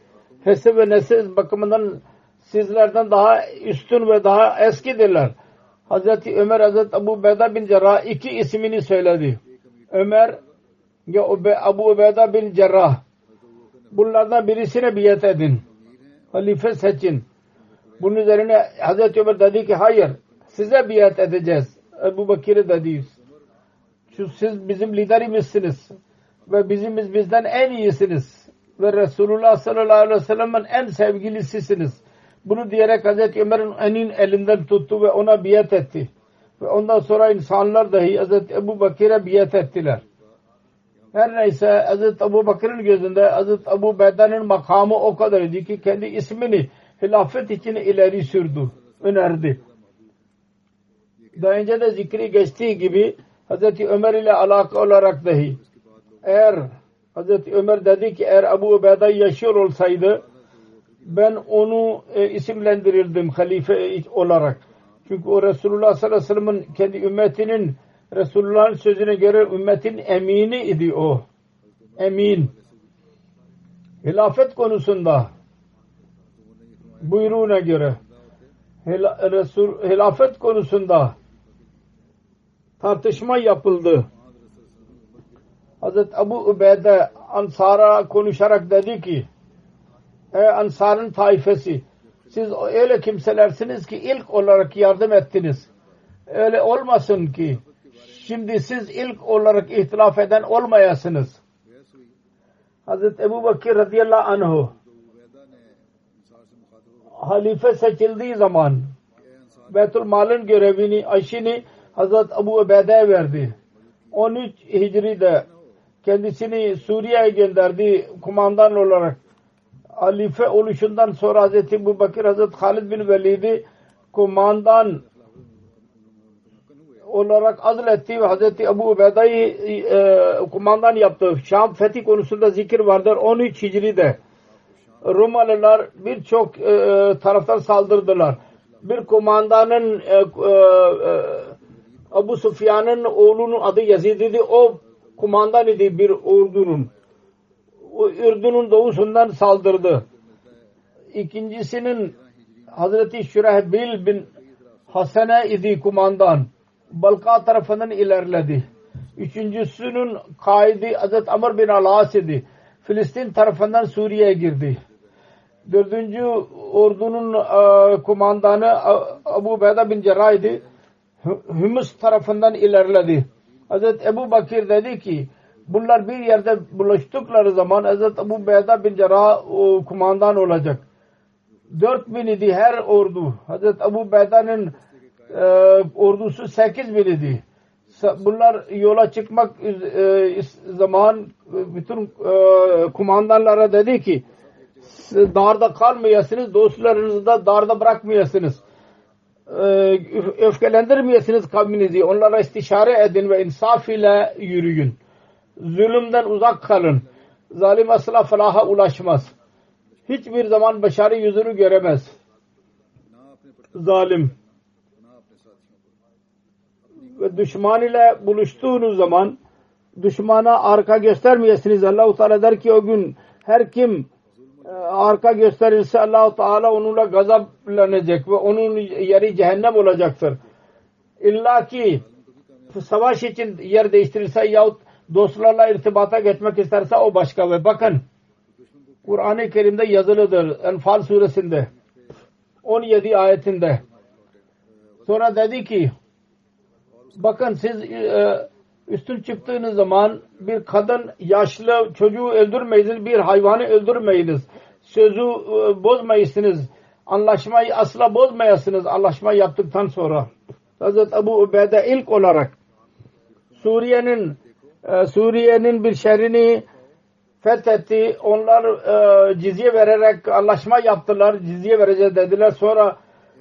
hesap ve nesil bakımından sizlerden daha üstün ve daha eskidirler. Hazreti Ömer Hazreti Abu Beyda bin Cerrah iki ismini söyledi. Ömer ya Abu Ubeyda bin Cerrah bunlardan birisine biyet edin. Halife seçin. Bunun üzerine Hazreti Ömer dedi ki hayır size biat edeceğiz. Ebu Bakir'e dedi. Şu siz bizim liderimizsiniz ve bizimiz bizden en iyisiniz ve Resulullah sallallahu aleyhi ve sellem'in en sevgilisisiniz. Bunu diyerek Hazreti Ömer'in enin elinden tuttu ve ona biat etti. Ve ondan sonra insanlar dahi Hazreti Ebu Bakir'e biat ettiler. Her neyse Hazreti Ebu Bakır'ın gözünde Hazreti Ebu Beyda'nın makamı o kadar idi ki kendi ismini hilafet için ileri sürdü, önerdi. Daha önce de zikri geçtiği gibi Hazreti Ömer ile alaka olarak dahi eğer Hazreti Ömer dedi ki eğer Abu Ubeyda yaşıyor olsaydı ben onu e, isimlendirirdim halife olarak. Çünkü o Resulullah sallallahu aleyhi ve sellem'in kendi ümmetinin Resulullah'ın sözüne göre ümmetin emini idi o. Emin. Hilafet konusunda buyruğuna göre Resul, hilafet konusunda tartışma yapıldı. Hazreti Abu Ubeyde Ansar'a konuşarak dedi ki Ey Ansar'ın taifesi siz öyle kimselersiniz ki ilk olarak yardım ettiniz. Öyle olmasın ki şimdi siz ilk olarak ihtilaf eden olmayasınız. Hazreti Ebu Bakir radıyallahu anhu halife seçildiği zaman Beytül Mal'ın görevini, aşini Hazret Abu Ubeyde'ye verdi. 13 Hicri'de kendisini Suriye'ye gönderdi kumandan olarak. Halife oluşundan sonra Hazreti Ebu Bakır Hazreti Halid bin Velid'i kumandan olarak azletti ve Hazreti Ebu Ubeyda'yı e, kumandan yaptı. Şam fethi konusunda zikir vardır 13 Hicri'de. Romalılar birçok e, e, taraftan saldırdılar. Bir kumandanın e, Abu Sufyan'ın oğlunun adı Yazid idi. O kumandan idi bir ordunun. Ürdün'ün doğusundan saldırdı. İkincisinin Hazreti Şürehbil bin Hasene idi kumandan. Balka tarafından ilerledi. Üçüncüsünün kaidi Hazreti Amr bin Alas idi. Filistin tarafından Suriye'ye girdi dördüncü ordunun e, kumandanı Abu Beyda bin Cerrah idi. Hümüs tarafından ilerledi. Hazreti Ebu Bakir dedi ki bunlar bir yerde buluştukları zaman Hazreti Ebu Beyda bin Cerrah kumandan olacak. 4000 idi her ordu. Hazreti Abu Beyda'nın e, ordusu 8000 idi. Bunlar yola çıkmak e, zaman bütün e, kumandanlara dedi ki darda kalmayasınız, dostlarınızı da darda bırakmayasınız. E, öfkelendirmeyesiniz kavminizi. Onlara istişare edin ve insaf ile yürüyün. Zulümden uzak kalın. Zalim asla felaha ulaşmaz. Hiçbir zaman başarı yüzünü göremez. Zalim. Ve düşman ile buluştuğunuz zaman düşmana arka göstermeyesiniz. Allah-u Teala der ki o gün her kim arka gösterirse Allah-u Teala onunla gazaplanacak ve onun yeri cehennem olacaktır. İlla ki savaş için yer değiştirirse yahut dostlarla irtibata geçmek isterse o başka ve bakın Kur'an-ı Kerim'de yazılıdır. Enfal suresinde 17 ayetinde sonra dedi ki bakın siz e, üstün çıktığınız zaman bir kadın yaşlı çocuğu öldürmeyiniz bir hayvanı öldürmeyiniz sözü e, bozmayısınız anlaşmayı asla bozmayasınız anlaşma yaptıktan sonra Hazreti Ebu Ubeyde ilk olarak Suriye'nin e, Suriye'nin bir şehrini fethetti. Onlar e, cizye vererek anlaşma yaptılar. Cizye vereceğiz dediler. Sonra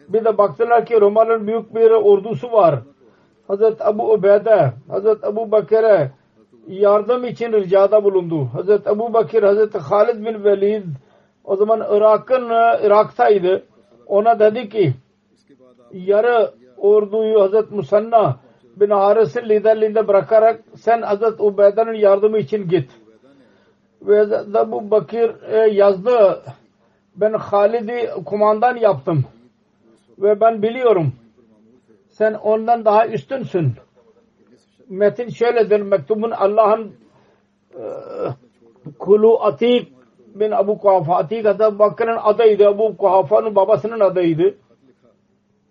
bir de baktılar ki Romalı'nın büyük bir ordusu var. Hazreti Ebu Ubeyde, Hazreti Ebu Bakır'e yardım için ricada bulundu. Hazreti Ebu Bakır, Hazreti Halid bin Velid o zaman Irak'ın Irak'taydı. Ona dedi ki yarı orduyu Hazreti Musanna bin Haris'in liderliğinde bırakarak sen Hazreti Ubeyde'nin yardımı için git. Ve Ebu Bakir yazdı ben Halid'i kumandan yaptım ve ben biliyorum sen ondan daha üstünsün. Metin şöyledir mektubun Allah'ın e, kulu Atik bin Abu Kuhafa Atik Abu Bakır'ın adıydı. Abu Kuhafa'nın babasının adıydı.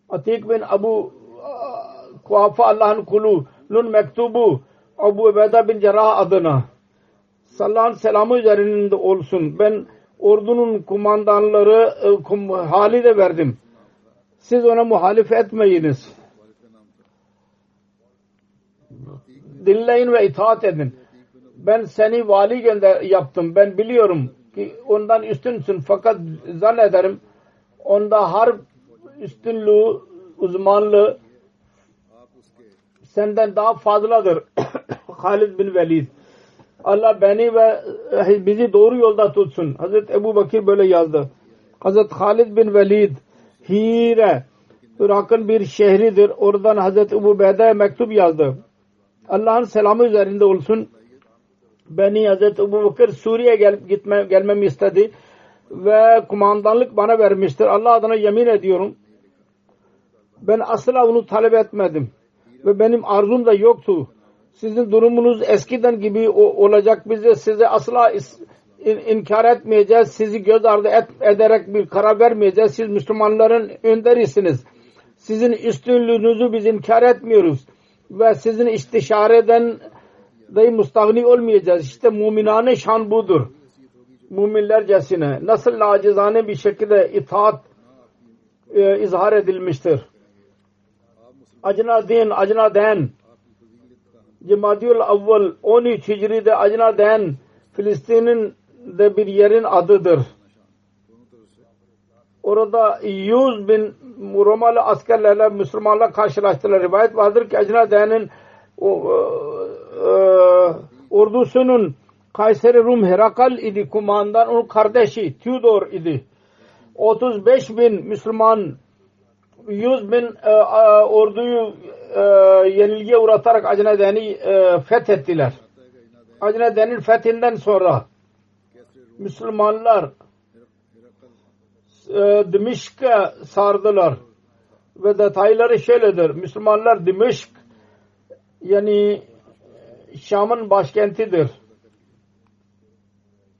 Atik bin Abu Kuhafa Allah'ın kulunun mektubu Abu Ubeyda bin Cerrah adına Sallallahu selamı üzerinde olsun. Ben ordunun kumandanları e, hali de verdim. Siz ona muhalif etmeyiniz. Dinleyin ve itaat edin. Ben seni vali gönder yaptım. Ben biliyorum ki ondan üstünsün. Fakat zannederim onda harp üstünlüğü, uzmanlığı senden daha fazladır. Halid bin Velid. Allah beni ve bizi doğru yolda tutsun. Hazreti Ebu Bakir böyle yazdı. Hazreti Halid bin Velid Hire Irak'ın bir şehridir. Oradan Hazreti Ebu Beyde'ye mektup yazdı. Allah'ın selamı üzerinde olsun. Beni Hazreti Ebu Bakır Suriye gel, gitme, gelmemi istedi ve kumandanlık bana vermiştir. Allah adına yemin ediyorum. Ben asla onu talep etmedim ve benim arzum da yoktu. Sizin durumunuz eskiden gibi olacak. Biz de size asla inkar etmeyeceğiz. Sizi göz ardı et, ederek bir karar vermeyeceğiz. Siz Müslümanların önderisiniz. Sizin üstünlüğünüzü biz inkar etmiyoruz. Ve sizin istişareden dahi mustagni olmayacağız. İşte muminane şan budur. Müminlercesine nasıl acizane bir şekilde itaat e, izhar edilmiştir. Acna din, acna den Cemadiyul Avval 13 Hicri'de Acna den Filistin'in de bir yerin adıdır. Orada 100 bin Romalı askerlerle Müslümanlar karşılaştılar. Rivayet vardır ki Acna Den'in e, e, ordusunun Kayseri Rum Herakal idi kumandan onun kardeşi Theodor idi. 35 bin Müslüman 100 bin e, e, orduyu e, yenilgiye uğratarak Acneden'i e, fethettiler. Acneden'in fethinden sonra Müslümanlar e, Dimişk'e sardılar ve detayları şöyledir. Müslümanlar Dimişk yani Şam'ın başkentidir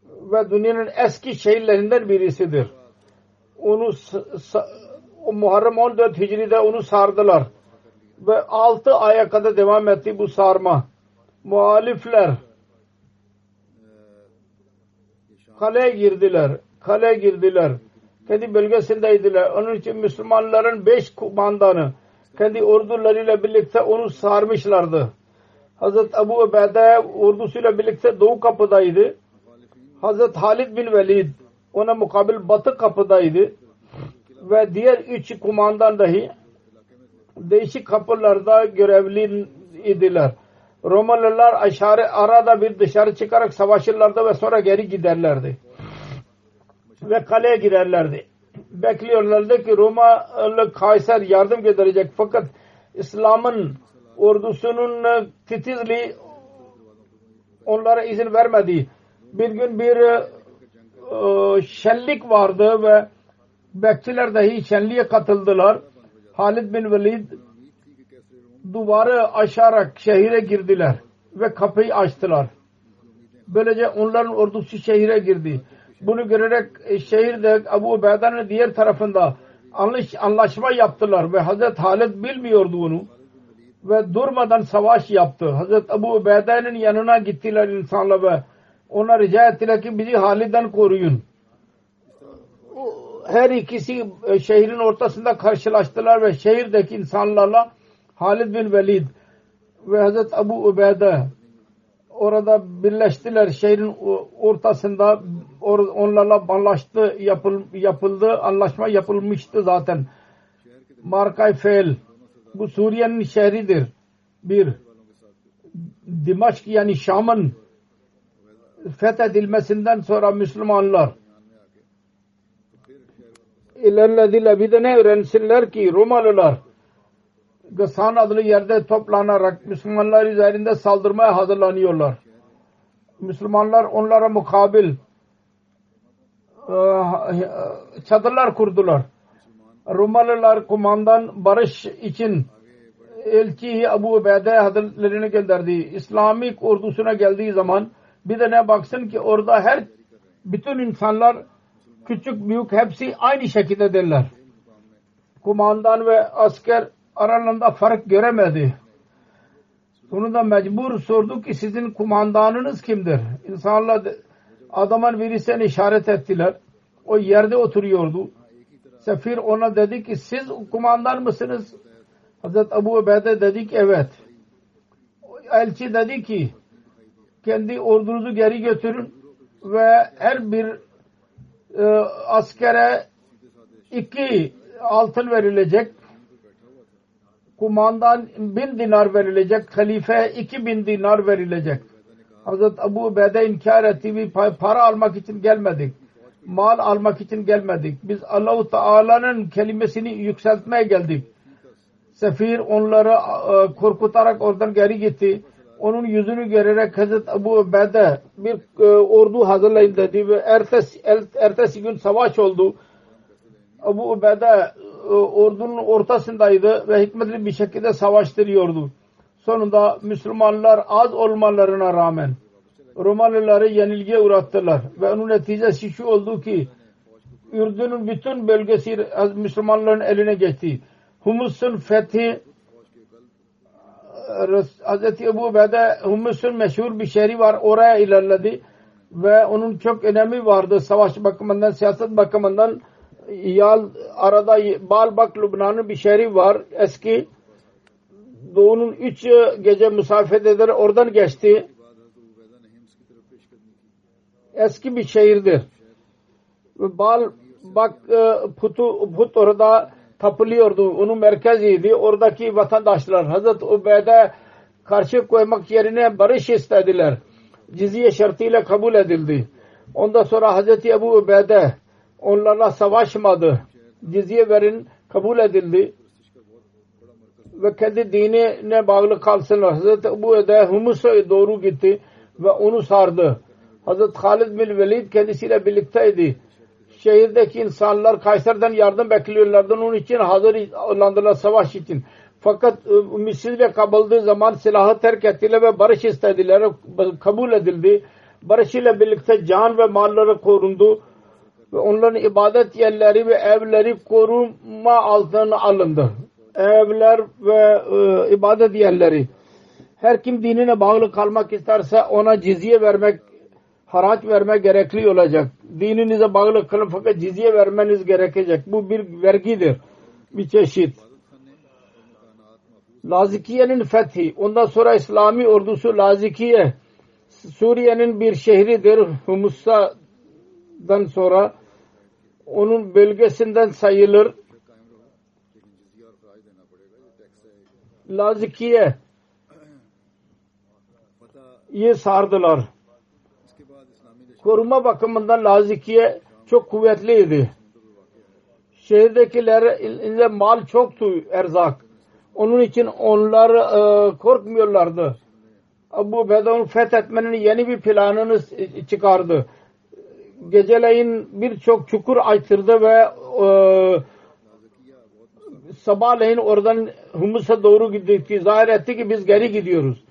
ve dünyanın eski şehirlerinden birisidir. Onu o Muharrem 14 Hicri'de onu sardılar. Ve 6 aya kadar devam etti bu sarma. Muhalifler kaleye girdiler. Kaleye girdiler. Kendi bölgesindeydiler. Onun için Müslümanların beş kumandanı kendi ordularıyla birlikte onu sarmışlardı. Hazret Abu Ubeyde ordusuyla birlikte doğu kapıdaydı. Hazret Halid bin Velid ona mukabil batı kapıdaydı. Ve diğer üç kumandan dahi değişik kapılarda görevli idiler. Romalılar aşağı arada bir dışarı çıkarak savaşırlardı ve sonra geri giderlerdi. Ve kaleye girerlerdi. Bekliyorlardı ki Romalı Kayser yardım gönderecek. Fakat İslam'ın ordusunun titizliği onlara izin vermedi. Bir gün bir e, şenlik vardı ve bekçiler dahi şenliğe katıldılar. Halid bin Velid duvarı aşarak şehire girdiler ve kapıyı açtılar. Böylece onların ordusu şehire girdi. Bunu görerek e, şehirde Abu Ubeyde'nin diğer tarafında anlaşma yaptılar ve Hazret Halid bilmiyordu bunu ve durmadan savaş yaptı. Hazret Abu Ubeyde'nin yanına gittiler insanlar ve ona rica ettiler ki bizi Halid'den koruyun. Her ikisi e, şehrin ortasında karşılaştılar ve şehirdeki insanlarla Halid bin Velid ve Hazret Abu Ubeyde orada birleştiler şehrin ortasında onlarla anlaştı yapıldı anlaşma yapılmıştı zaten. Markay Fel bu Suriye'nin şehridir. Bir Dimaşk yani Şam'ın fethedilmesinden sonra Müslümanlar ilerlediler. Bir de ne öğrensinler ki Romalılar Gasan adlı yerde toplanarak Müslümanlar üzerinde saldırmaya hazırlanıyorlar. Müslümanlar onlara mukabil çadırlar kurdular. Romalılar kumandan barış için elçi Abu Ubeyde Hazretlerini gönderdi. İslamik ordusuna geldiği zaman bir de ne baksın ki orada her bütün insanlar küçük büyük hepsi aynı şekilde derler. Kumandan ve asker aralarında fark göremedi. Onu da mecbur sordu ki sizin kumandanınız kimdir? İnsanlar adamın birisine işaret ettiler. O yerde oturuyordu. Sefir ona dedi ki siz kumandan mısınız? Hazret Abu Ubeyde dedi ki evet. Elçi dedi ki kendi ordunuzu geri götürün ve her bir e, askere iki altın verilecek kumandan bin dinar verilecek, halife iki bin dinar verilecek. Hazret Abu Ubeyde inkar etti. Bir para almak için gelmedik. Mal almak için gelmedik. Biz Allahu Teala'nın kelimesini yükseltmeye geldik. Sefir onları e, korkutarak oradan geri gitti. Onun yüzünü görerek Hazret Abu Ubeyde bir e, ordu hazırlayın dedi ve ertesi, ertesi gün savaş oldu. Abu Ubeyde e, ordunun ortasındaydı ve hikmetli bir şekilde savaştırıyordu. Sonunda Müslümanlar az olmalarına rağmen Romalıları yenilgiye uğrattılar ve onun neticesi şu oldu ki Ürdün'ün bütün bölgesi Müslümanların eline geçti. Humus'un fethi Hz. Ebu Ubeyde Humus'un meşhur bir şehri var. Oraya ilerledi ve onun çok önemi vardı savaş bakımından, siyaset bakımından Yal arada Balbak Lübnan'ın bir şehri var eski. Doğu'nun üç gece misafirdedir. Oradan geçti. Eski bir şehirdir. Balbak e, putu, put orada tapılıyordu. Onun merkeziydi. Oradaki vatandaşlar Hazret Ubeyde karşı koymak yerine barış istediler. Cizye şartıyla kabul edildi. Ondan sonra Hazreti Ebu Ubeyde onlarla savaşmadı. Cizye verin kabul edildi. Ve kendi dinine bağlı kalsınlar. Hazreti Ebu Ede Humus'a doğru gitti ve onu sardı. Hazreti Halid bin Velid kendisiyle birlikteydi. Şehirdeki insanlar Kayser'den yardım bekliyorlardı. Onun için hazır olandılar savaş için. Fakat ıı, Mısır'da kabulduğu zaman silahı terk ettiler ve barış istediler. Kabul edildi. Barış ile birlikte can ve malları korundu ve onların ibadet yerleri ve evleri koruma altına alındı. Evler ve e, ibadet yerleri. Her kim dinine bağlı kalmak isterse ona cizye vermek haraç verme gerekli olacak. Dininize bağlı kılın fakat cizye vermeniz gerekecek. Bu bir vergidir. Bir çeşit. Lazikiye'nin fethi. Ondan sonra İslami ordusu Lazikiye Suriye'nin bir şehridir. Humussa'dan sonra onun bölgesinden sayılır. Lazikiye iyi sardılar. Koruma Lazikiye çok kuvvetliydi. Şehirdekiler mal çoktu erzak. Onun için onlar e, korkmuyorlardı. Abu Bedon fethetmenin yeni bir planını çıkardı. Geceleyin birçok çukur açtırdı ve e, sabahleyin oradan Humus'a doğru gitti. Zahir etti ki biz geri gidiyoruz.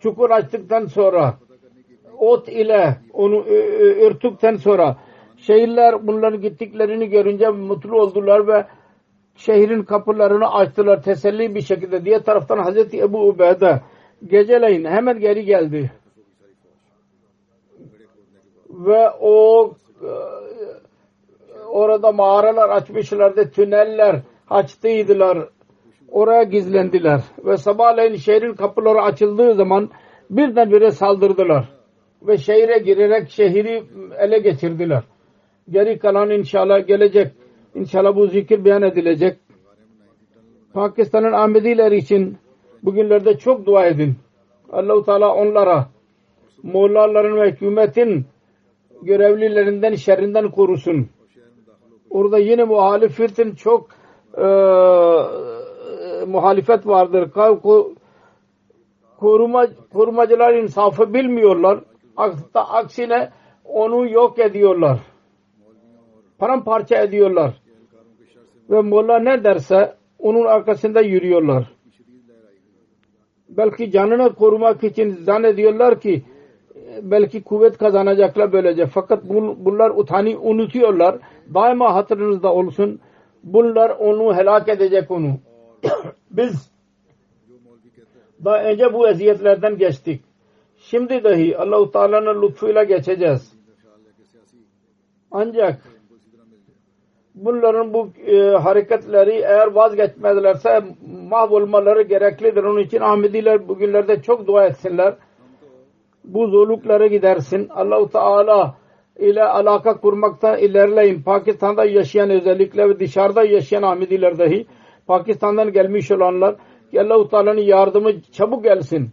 Çukur açtıktan sonra ot ile onu örtükten sonra şehirler bunların gittiklerini görünce mutlu oldular ve şehrin kapılarını açtılar teselli bir şekilde. Diğer taraftan Hazreti Ebu Ubeyde geceleyin hemen geri geldi. Ve o e, orada mağaralar açmışlardı, tüneller açtıydılar. Oraya gizlendiler. Ve sabahleyin şehrin kapıları açıldığı zaman birdenbire saldırdılar. Ve şehire girerek şehri ele geçirdiler. Geri kalan inşallah gelecek. İnşallah bu zikir beyan edilecek. Pakistan'ın Ahmediler için bugünlerde çok dua edin. Allahu Teala onlara Mollaların ve hükümetin görevlilerinden şerrinden korusun. Orada yine muhalifetin çok e, muhalefet vardır. Koruma, korumacılar insafı bilmiyorlar. Aksine onu yok ediyorlar paramparça ediyorlar. Ve Molla ne derse onun arkasında yürüyorlar. Belki canını korumak için zannediyorlar ki belki kuvvet kazanacaklar böylece. Fakat bunlar utani unutuyorlar. Daima hatırınızda olsun. Bunlar onu helak edecek onu. Biz daha önce bu eziyetlerden geçtik. Şimdi dahi Allah-u Teala'nın lütfuyla geçeceğiz. Ancak bunların bu e, hareketleri eğer vazgeçmedilerse mahvolmaları gereklidir. Onun için Ahmediler bugünlerde çok dua etsinler. Bu zorlukları gidersin. Allahu Teala ile alaka kurmakta ilerleyin. Pakistan'da yaşayan özellikle ve dışarıda yaşayan Ahmediler dahi Pakistan'dan gelmiş olanlar ki Allah-u Teala'nın yardımı çabuk gelsin.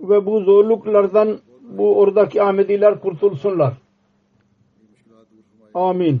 Ve bu zorluklardan bu oradaki Ahmediler kurtulsunlar. Amin.